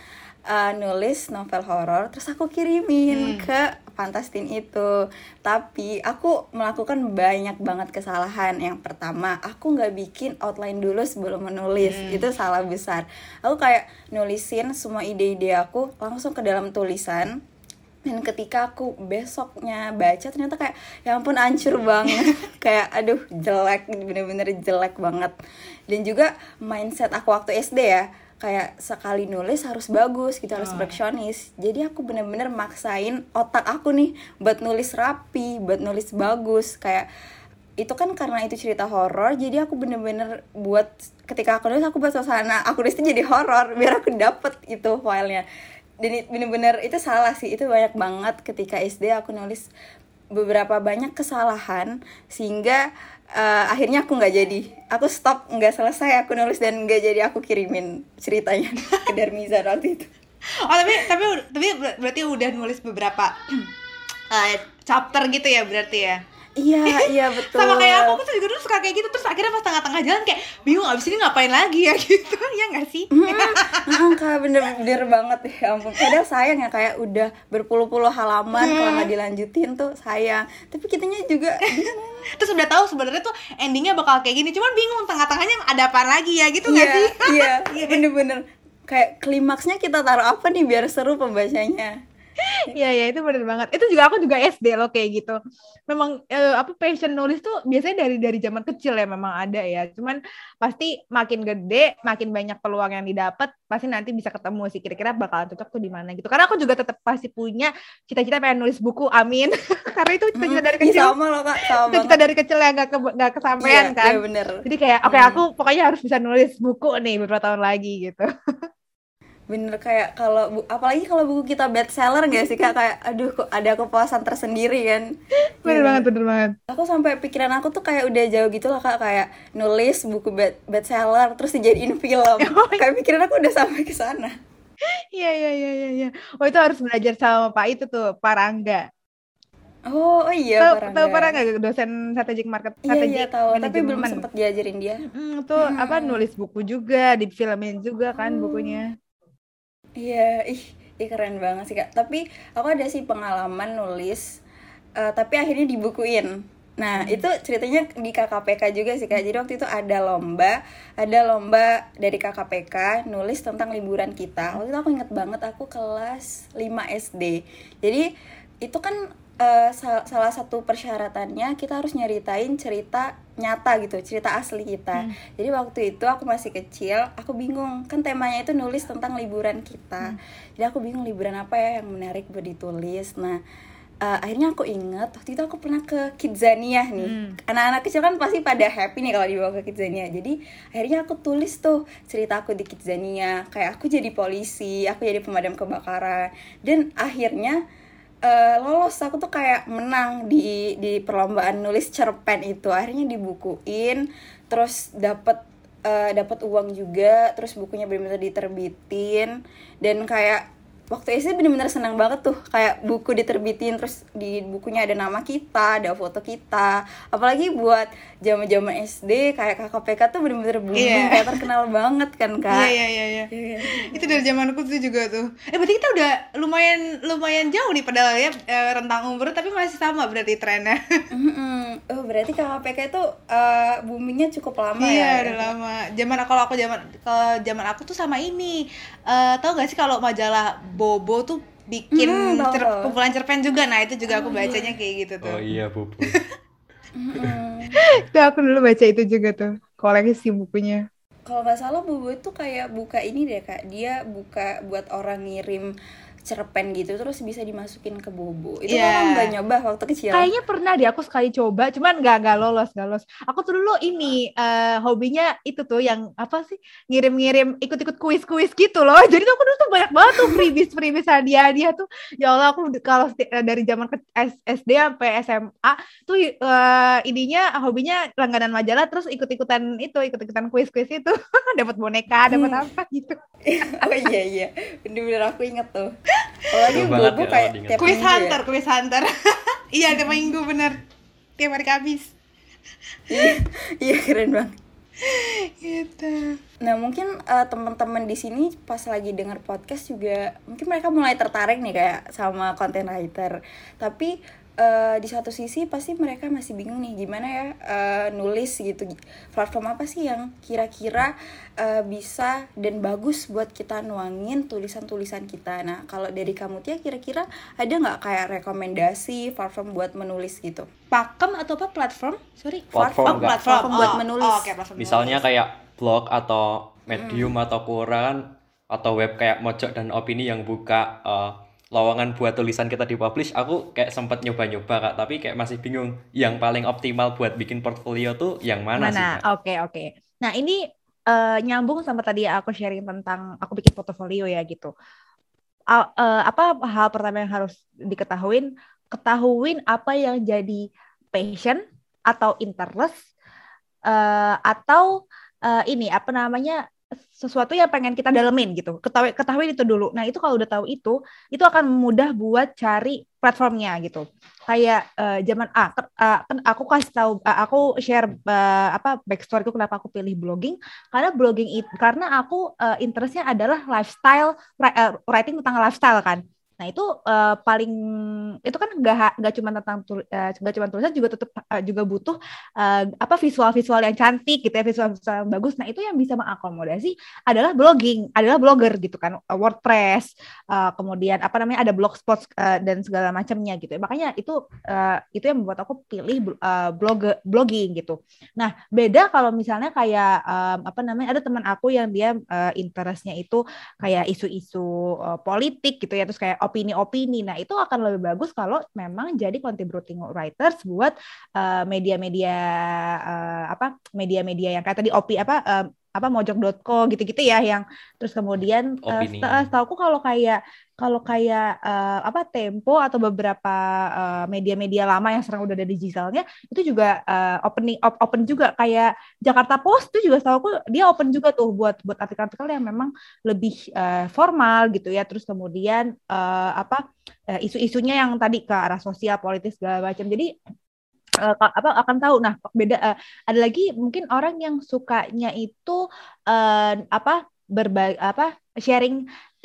uh, nulis novel horor terus aku kirimin ke Fantastin itu. Tapi aku melakukan banyak banget kesalahan. Yang pertama aku nggak bikin outline dulu sebelum menulis. Itu salah besar. Aku kayak nulisin semua ide-ide aku langsung ke dalam tulisan. Dan ketika aku besoknya baca ternyata kayak ya ampun hancur banget. Kayak aduh jelek bener-bener jelek banget. Dan juga mindset aku waktu SD ya kayak sekali nulis harus bagus gitu harus Oh. perfeksionis. Jadi aku bener-bener maksain otak aku nih buat nulis rapi buat nulis bagus. Kayak itu kan karena itu cerita horor jadi aku bener-bener buat ketika aku nulis aku buat suasana aku nulisnya jadi horor biar aku dapet itu filenya dan bener-bener itu salah sih itu banyak banget ketika SD aku nulis beberapa banyak kesalahan sehingga eh, akhirnya aku nggak jadi aku stop nggak selesai aku nulis dan nggak jadi aku kirimin ceritanya ke Darmiza waktu itu Oh tapi tapi tapi ber- berarti udah nulis beberapa eh, chapter gitu ya berarti ya. Iya iya betul Sama kayak aku, aku tuh juga dulu suka kayak gitu terus akhirnya pas tengah-tengah jalan kayak bingung abis ini ngapain lagi ya? Gitu ya nggak sih? Heeh, kak bener-bener banget ya ampun. Padahal sayang ya kayak udah berpuluh-puluh halaman kalau nggak dilanjutin tuh sayang. Tapi kitanya juga Terus udah tahu sebenarnya tuh endingnya bakal kayak gini cuman bingung tengah-tengahnya ada apa lagi ya gitu nggak Iya, sih? iya, bener-bener. Kayak klimaksnya kita taruh apa nih biar seru pembacanya Iya ya itu bener banget. Itu juga aku juga SD loh kayak gitu. Memang eh, apa passion nulis tuh biasanya dari dari zaman kecil ya memang ada ya. Cuman pasti makin gede, makin banyak peluang yang didapat, pasti nanti bisa ketemu sih kira-kira bakal cocok tuh di mana gitu. Karena aku juga tetap pasti punya cita-cita pengen nulis buku. Amin. Karena itu cita-cita dari Ih, kecil. sama loh kak, sama Cita-cita dari kecil yang gak, ke, gak kesampaian Iya, kan. iya bener Jadi kayak oke Hmm. aku pokoknya harus bisa nulis buku nih beberapa tahun lagi gitu. Bener kayak kalau bu- apalagi kalau buku kita bestseller gak sih kak kayak aduh kok ada kepuasan tersendiri kan Bener Iya. banget, bener banget. aku sampai pikiran aku tuh kayak udah jauh gitu loh kak kayak nulis buku best bestseller terus dijadiin film kayak pikiran aku udah sampai ke sana Iya iya iya iya iya. Oh itu harus belajar sama Pak itu tuh, Pak Rangga. oh, oh iya tahu Pak tahu Rangga. Pak Rangga dosen strategic market iya strategic iya tahu tapi belum sempet diajarin dia Hmm, tuh apa nulis buku juga, difilmin juga kan Oh. bukunya. Iya, ih, ih keren banget sih kak. Tapi aku ada sih pengalaman nulis, eh, tapi akhirnya dibukuin. Nah itu ceritanya di KKPK juga sih kak. Jadi waktu itu ada lomba, ada lomba dari KKPK nulis tentang liburan kita. Waktu itu aku inget banget aku kelas 5 SD. Jadi itu kan eh, sal- salah satu persyaratannya kita harus nyeritain cerita nyata gitu, cerita asli kita. Jadi waktu itu aku masih kecil, aku bingung kan temanya itu nulis tentang liburan kita. Jadi aku bingung liburan apa ya yang menarik buat ditulis. Nah eh, akhirnya aku inget waktu itu aku pernah ke Kidzania nih. Anak-anak kecil kan pasti pada happy nih kalau dibawa ke Kidzania. Jadi akhirnya aku tulis tuh cerita aku di Kidzania. Kayak aku jadi polisi, aku jadi pemadam kebakaran. Dan akhirnya eh, lolos. Aku tuh kayak menang di di perlombaan nulis cerpen itu. Akhirnya dibukuin terus dapat eh, dapat uang juga terus bukunya benar-benar diterbitin. Dan kayak waktu SD bener-bener senang banget tuh kayak buku diterbitin terus di bukunya ada nama kita ada foto kita apalagi buat zaman-zaman SD kayak KKPK tuh bener-bener booming Iya. kayak terkenal banget kan kak Iya iya iya. Iya. Itu dari zamanku tuh juga tuh. Eh berarti kita udah lumayan lumayan jauh nih padahal ya eh, rentang umur tapi masih sama berarti trennya. Oh berarti KKPK itu uh, boomingnya cukup lama Iya ya? udah lama. Zaman kalau aku zaman kalau zaman aku tuh sama ini. Eh tahu gak sih kalau majalah Bobo tuh bikin Hmm, tahu, cer- kumpulan cerpen juga. Nah, itu juga aku bacanya kayak gitu tuh. Oh iya. Mm-mm. Itu aku dulu baca itu juga tuh, koleksi bukunya. Kalau nggak salah Bobo itu kayak buka ini deh kak, dia buka buat orang ngirim cerpen gitu terus bisa dimasukin ke Bobo. Itu Iya. yeah. nggak nyoba waktu kecil. Kayaknya pernah deh aku sekali coba, cuman nggak nggak lolos, nggak lolos. Aku tuh dulu ini eh, hobinya itu tuh yang apa sih ngirim-ngirim ikut-ikut kuis-kuis gitu loh. Jadi tuh aku dulu tuh banyak banget tuh freebies freebies hadiah-hadiah tuh. Ya Allah aku kalau eh, dari zaman ke SD sampai SMA tuh eh, ininya hobinya langganan majalah terus ikut-ikutan itu ikut-ikutan kuis-kuis itu dapat boneka, dapat Hmm. apa gitu. oh iya iya, bener-bener aku inget tuh. Apalagi Bobo ya kayak tiap Kuis minggu ya. hunter, kuis hunter. iya, tiap minggu bener. Tiap hari Kamis. Iya, iya keren banget. Gitu. Nah mungkin eh, teman-teman di sini pas lagi dengar podcast juga mungkin mereka mulai tertarik nih kayak sama content writer. Tapi eh, di satu sisi pasti mereka masih bingung nih gimana ya eh, nulis gitu. Platform apa sih yang kira-kira eh, bisa dan bagus buat kita nuangin tulisan-tulisan kita. Nah kalau dari kamu Tia kira-kira ada nggak kayak rekomendasi platform buat menulis gitu? Pakem atau apa platform? Sorry. Platform Oh, platform. Platform buat Oh, menulis. oh, oke, platform Misalnya menulis. kayak blog atau medium atau koran atau web kayak Mojok dan Opini yang buka uh, lowongan buat tulisan kita dipublish aku kayak sempat nyoba-nyoba kak tapi kayak masih bingung yang paling optimal buat bikin portfolio tuh yang mana, sih Mana? kak? Oke, oke. Nah, ini eh, nyambung sama tadi aku sharing tentang aku bikin portofolio ya gitu. A- eh, apa hal pertama yang harus diketahuin? Ketahuin apa yang jadi passion atau interest eh, atau eh, ini apa namanya sesuatu yang pengen kita dalemin gitu. Ketahui ketahui itu dulu. Nah, itu kalau udah tahu itu, itu akan mudah buat cari platformnya gitu. Kayak eh, zaman ah, kan aku kasih tahu ah, aku share eh, apa backstoryku kenapa aku pilih blogging karena blogging itu karena aku eh, interestnya adalah lifestyle ri- writing tentang lifestyle kan. Nah itu eh, paling itu kan nggak nggak cuma tentang eh, nggak cuma tulisan juga tetap eh, juga butuh eh, apa visual-visual yang cantik gitu ya visual-visual yang bagus. Nah itu yang bisa mengakomodasi adalah blogging, adalah blogger gitu kan, WordPress, eh, kemudian apa namanya ada blogspot eh, dan segala macamnya gitu. Makanya itu eh, itu yang membuat aku pilih eh, blog blogging gitu. Nah beda kalau misalnya kayak em, apa namanya ada teman aku yang dia eh, interestnya itu kayak isu-isu eh, politik gitu ya terus kayak opini-opini. Nah, itu akan lebih bagus kalau memang jadi contributing writers buat eh, media-media eh, apa media-media yang kayak tadi opi apa eh, apa mojok.co gitu-gitu ya yang terus kemudian eh, Opini. seta- setahuku kalau kayak kalau kayak eh, apa Tempo atau beberapa eh, media-media lama yang sekarang udah ada digitalnya itu juga eh, opening op- open juga. Kayak Jakarta Post itu juga setahuku dia open juga tuh buat buat artikel-artikel yang memang lebih eh, formal gitu ya. Terus kemudian eh, apa eh, isu-isunya yang tadi ke arah sosial politis segala macam. Jadi ka- apa akan tahu. Nah beda eh, ada lagi mungkin orang yang sukanya itu eh, apa berbagi apa sharing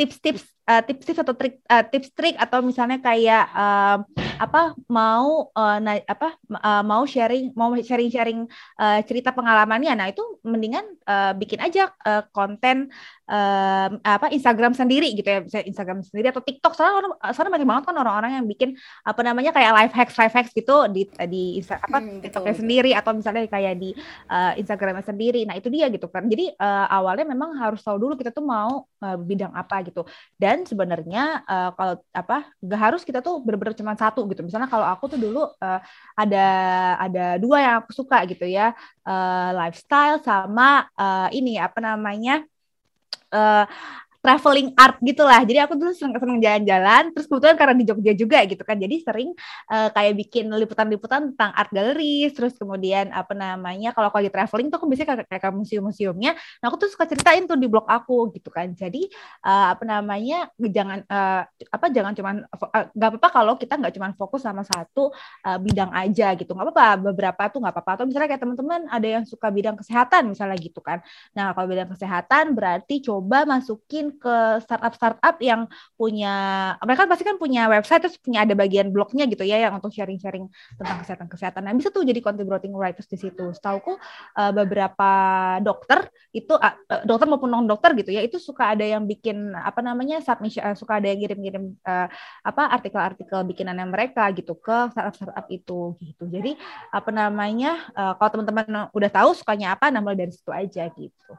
tips-tips eh, tips-tips atau trik eh, tips-trik atau misalnya kayak eh, apa mau eh, na- apa eh, mau sharing mau sharing-sharing eh, cerita pengalamannya. Nah itu mendingan eh, bikin aja eh, konten eh, apa Instagram sendiri gitu ya. Bisa Instagram sendiri atau TikTok. Soalnya orang soalnya banyak banget kan orang-orang yang bikin apa namanya kayak life hacks life hacks gitu di di Insta, apa Hmm, TikToknya betul. sendiri atau misalnya kayak di eh, Instagramnya sendiri. Nah itu dia gitu kan. Jadi eh, awalnya memang harus tahu dulu kita tuh mau eh, bidang apa gitu dan sebenarnya eh, kalau apa gak harus kita tuh bener-bener cuma satu gitu. Misalnya kalau aku tuh dulu eh, ada ada dua yang aku suka gitu ya. Eh, lifestyle sama eh, ini apa namanya traveling art gitulah. Jadi aku dulu seneng seneng jalan-jalan. Terus kebetulan karena di Jogja juga gitu kan. Jadi sering eh, kayak bikin liputan-liputan tentang art gallery. Terus kemudian apa namanya kalau aku lagi traveling tuh aku biasanya kayak, ke museum-museumnya. Nah aku tuh suka ceritain tuh di blog aku gitu kan. Jadi eh, apa namanya jangan eh, apa jangan cuman nggak apa-apa kalau kita nggak cuman fokus sama satu eh, bidang aja gitu. Nggak apa-apa beberapa tuh nggak apa-apa. Atau misalnya kayak teman-teman ada yang suka bidang kesehatan misalnya gitu kan. Nah, kalau bidang kesehatan berarti coba masukin ke startup-startup yang punya mereka pasti kan punya website terus punya ada bagian blognya gitu ya yang untuk sharing-sharing tentang kesehatan-kesehatan. Nah, bisa tuh jadi contributing writers di situ. Setauku eh, beberapa dokter itu eh, dokter maupun non dokter gitu ya itu suka ada yang bikin apa namanya submission eh, suka ada yang ngirim-ngirim eh, apa artikel-artikel bikinannya mereka gitu ke startup-startup itu gitu. Jadi apa namanya eh, kalau teman-teman udah tahu sukanya apa, mulai dari situ aja gitu.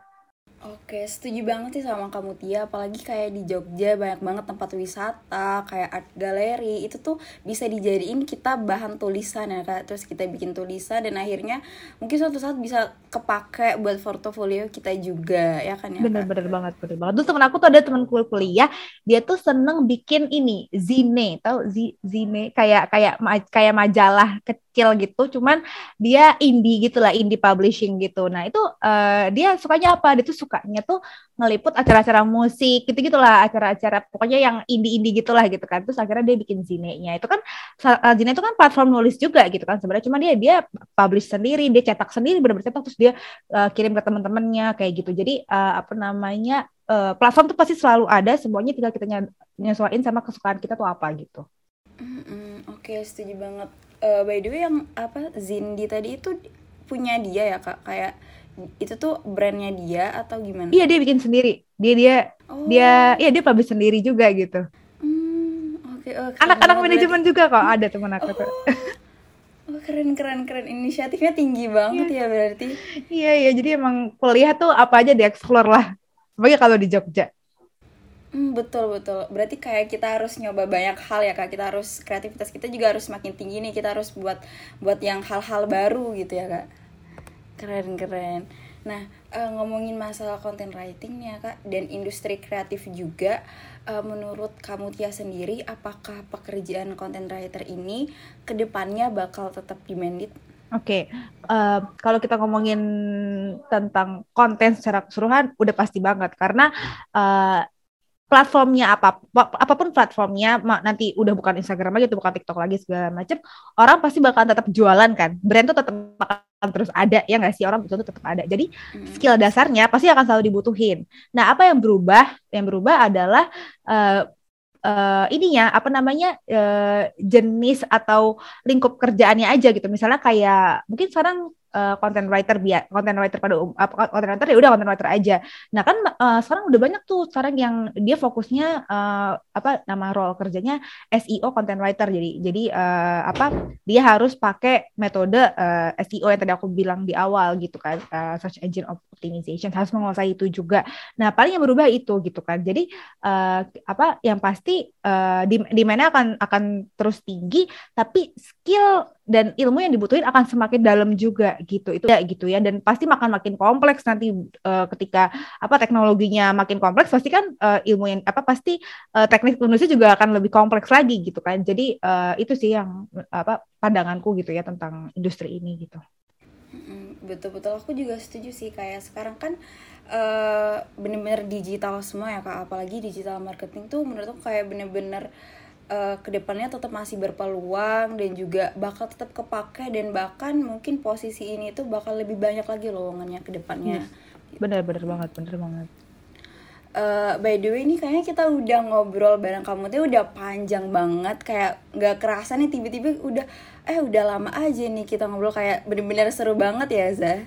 Oke, setuju banget sih sama kamu Tia. Apalagi kayak di Jogja banyak banget tempat wisata, kayak art gallery. Itu tuh bisa dijadiin kita bahan tulisan ya kak. Terus kita bikin tulisan dan akhirnya mungkin suatu saat bisa kepake buat portofolio kita juga ya kan ya Kak? Bener-bener banget, bener banget. Terus temen aku tuh ada temen kul- kuliah, dia tuh seneng bikin ini zine, tau zi- zine kayak kayak kayak majalah kecil gitu, cuman dia indie gitu lah, indie publishing gitu. Nah itu eh, dia sukanya apa? Dia tuh sukanya tuh ngeliput acara-acara musik gitu gitulah, acara-acara pokoknya yang indie-indie gitulah gitu kan. Terus akhirnya dia bikin zine-nya. Itu kan eh, zine itu kan platform nulis juga gitu kan sebenarnya. Cuma dia dia publish sendiri, dia cetak sendiri, bener-bener cetak terus dia uh, kirim ke teman-temannya kayak gitu. Jadi uh, apa namanya uh, platform tuh pasti selalu ada, semuanya tinggal kita ny- nyesuaiin sama kesukaan kita tuh apa gitu. Mm-mm, Oke, setuju banget. Eh, by the way, yang apa Zindi tadi itu punya dia ya kak? Kayak itu tuh brandnya dia atau gimana? Iya dia bikin sendiri, dia dia Oh. dia, iya dia publish sendiri juga gitu. Hmm, oke. oh, keren Anak-anak manajemen juga kok ada teman aku tuh. berarti. Oh, keren keren keren inisiatifnya tinggi banget ya berarti. Iya iya jadi emang kuliah tuh apa aja dieksplor lah. Bagi kalau di Jogja. Hmm, betul betul. Berarti kayak kita harus nyoba banyak hal ya kak. Kita harus kreativitas kita juga harus makin tinggi nih. Kita harus buat buat yang hal-hal baru gitu ya kak. Keren keren. Nah uh, ngomongin masalah content writing nih ya kak dan industri kreatif juga. Uh, menurut kamu Tia sendiri, apakah pekerjaan content writer ini ke depannya bakal tetap demanded? Oke, okay. uh, kalau kita ngomongin tentang konten secara keseluruhan, udah pasti banget karena uh, platformnya apa apa pun platformnya nanti udah bukan Instagram lagi itu bukan TikTok lagi segala macam orang pasti bakal tetap jualan kan. Brand tuh tetap akan terus ada ya nggak sih? Orang itu tetap ada. Jadi skill dasarnya pasti akan selalu dibutuhin. Nah apa yang berubah? Yang berubah adalah uh, uh, ininya apa namanya uh, jenis atau lingkup kerjaannya aja gitu. Misalnya kayak mungkin sekarang uh, content writer biar content writer pada um, uh, content writer ya udah content writer aja. Nah kan uh, sekarang udah banyak tuh sekarang yang dia fokusnya uh, apa nama role kerjanya SEO content writer. Jadi jadi uh, apa dia harus pakai metode uh, SEO yang tadi aku bilang di awal gitu kan uh, search engine optimization harus menguasai itu juga. Nah paling yang berubah itu gitu kan. Jadi uh, apa yang pasti uh, di di mana akan akan terus tinggi tapi skill dan ilmu yang dibutuhin akan semakin dalam juga gitu. Itu ya gitu ya. Dan pasti makan makin kompleks nanti uh, ketika apa teknologinya makin kompleks pasti kan uh, ilmu yang apa pasti uh, teknik penulisnya juga akan lebih kompleks lagi gitu kan. Jadi uh, itu sih yang apa pandanganku gitu ya tentang industri ini gitu. Betul-betul. Aku juga setuju sih. Kayak sekarang kan uh, bener-bener digital semua ya kak. Apalagi digital marketing tuh menurut aku kayak bener-bener ke depannya tetap masih berpeluang dan juga bakal tetap kepake dan bahkan mungkin posisi ini tuh bakal lebih banyak lagi lowongannya ke depannya. Yes. Bener bener banget bener banget. Uh, by the way ini kayaknya kita udah ngobrol bareng kamu tuh udah panjang banget kayak nggak kerasa nih tiba-tiba udah eh udah lama aja nih kita ngobrol kayak bener-bener seru banget ya Zah.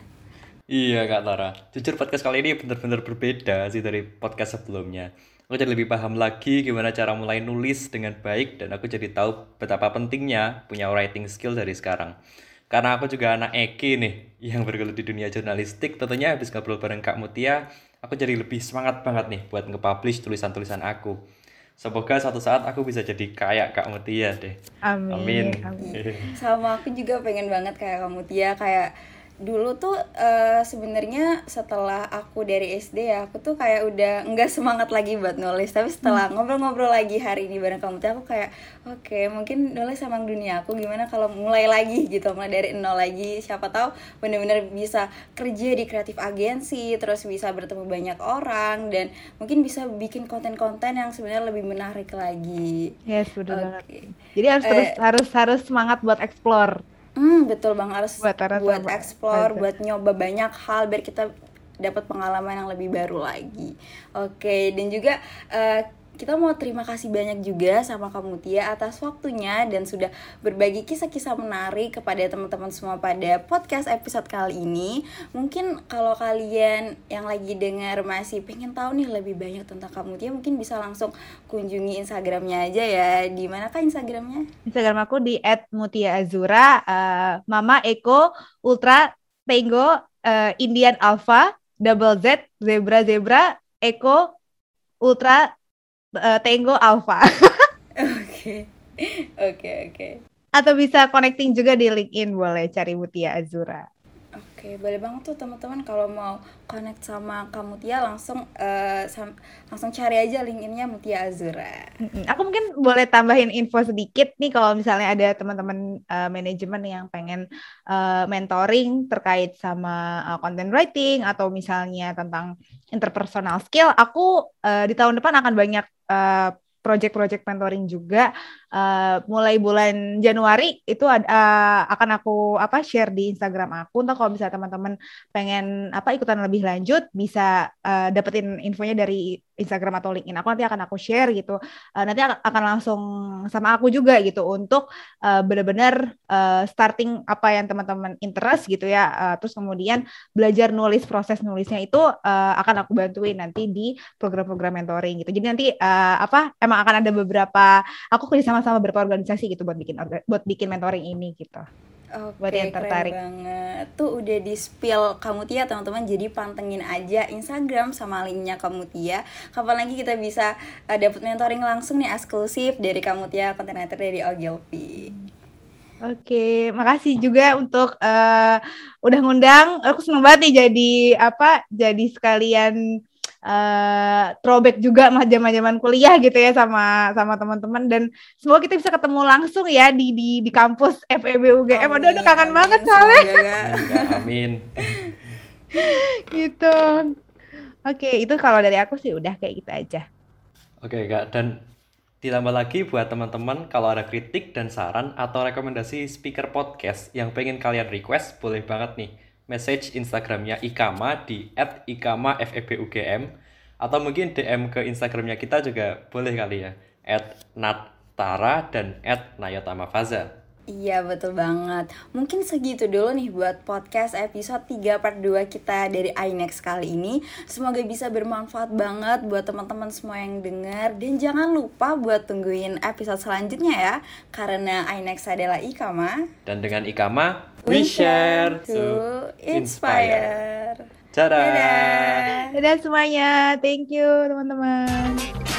Iya Kak Tara, jujur podcast kali ini bener-bener berbeda sih dari podcast sebelumnya aku jadi lebih paham lagi gimana cara mulai nulis dengan baik dan aku jadi tahu betapa pentingnya punya writing skill dari sekarang. Karena aku juga anak Eki nih yang bergelut di dunia jurnalistik, tentunya habis ngobrol bareng Kak Mutia, aku jadi lebih semangat banget nih buat nge-publish tulisan-tulisan aku. Semoga suatu saat aku bisa jadi kayak Kak Mutia deh. Amin. Amin. Amin. Sama aku juga pengen banget kayak Kak Mutia, kayak dulu tuh uh, sebenarnya setelah aku dari SD ya aku tuh kayak udah nggak semangat lagi buat nulis tapi setelah hmm. ngobrol-ngobrol hmm. lagi hari ini bareng kamu tuh aku kayak oke okay, mungkin nulis sama dunia aku gimana kalau mulai lagi gitu mulai dari nol lagi siapa tahu bener-bener bisa kerja di kreatif agensi terus bisa bertemu banyak orang dan mungkin bisa bikin konten-konten yang sebenarnya lebih menarik lagi yes betul okay. jadi harus terus eh, harus harus semangat buat explore Hmm, betul Bang harus buat, buat explore, buat nyoba banyak hal biar kita dapat pengalaman yang lebih baru lagi. Oke, dan juga uh, kita mau terima kasih banyak juga sama kamu Tia atas waktunya dan sudah berbagi kisah-kisah menarik kepada teman-teman semua pada podcast episode kali ini. Mungkin kalau kalian yang lagi dengar masih pengen tahu nih lebih banyak tentang kamu Tia, mungkin bisa langsung kunjungi Instagramnya aja ya. Di manakah Instagramnya? Instagram aku di @mutiaazura, uh, Mama Eko Ultra Tango uh, Indian Alpha Double Z Zebra Zebra Eko Ultra uh, Tango Alpha. Oke. Oke, oke. Atau bisa connecting juga di LinkedIn boleh cari Mutia Azura. Oke, boleh banget tuh teman-teman kalau mau connect sama kamu Tia langsung uh, langsung cari aja LinkedIn-nya Mutia Azura. Aku mungkin boleh tambahin info sedikit nih kalau misalnya ada teman-teman uh, manajemen yang pengen uh, mentoring terkait sama uh, content writing atau misalnya tentang interpersonal skill, aku uh, di tahun depan akan banyak uh, project-project mentoring juga uh, mulai bulan Januari itu uh, akan aku apa share di Instagram aku. Entah kalau bisa teman-teman pengen apa ikutan lebih lanjut bisa uh, dapetin infonya dari Instagram atau LinkedIn aku nanti akan aku share gitu. Uh, nanti akan langsung sama aku juga gitu untuk uh, benar-benar uh, starting apa yang teman-teman interest gitu ya. Uh, terus kemudian belajar nulis proses nulisnya itu uh, akan aku bantuin nanti di program-program mentoring gitu. Jadi nanti uh, apa emang akan ada beberapa aku kerja sama sama beberapa organisasi gitu buat bikin buat bikin mentoring ini gitu. Oke, buat yang tertarik. keren banget. Tuh udah di spill kamu Tia teman-teman. Jadi pantengin aja Instagram sama linknya kamu Tia. Kapan lagi kita bisa uh, dapat mentoring langsung nih eksklusif dari kamu Tia, content writer dari Ogilvy. Oke, makasih juga untuk eh, udah ngundang. Aku seneng banget nih jadi apa? Jadi sekalian eh throwback juga mah zaman-zaman kuliah gitu ya sama sama teman-teman dan semoga kita bisa ketemu langsung ya di di di kampus FEB UGM. Aduh, aduh kangen Amin, banget soalnya. Enggak, amin. gitu. Oke, itu kalau dari aku sih udah kayak gitu aja. Oke, Kak. Dan ditambah lagi buat teman-teman kalau ada kritik dan saran atau rekomendasi speaker podcast yang pengen kalian request, boleh banget nih message Instagramnya Ikama di @ikamafebugm atau mungkin DM ke Instagramnya kita juga boleh kali ya @nattara dan @nayotamafaza. Iya betul banget Mungkin segitu dulu nih buat podcast episode 3 part 2 kita dari iNext kali ini Semoga bisa bermanfaat banget buat teman-teman semua yang dengar Dan jangan lupa buat tungguin episode selanjutnya ya Karena iNext adalah Ikama Dan dengan Ikama, we share to inspire. inspire Dadah. Dadah Dadah semuanya. Thank you teman-teman.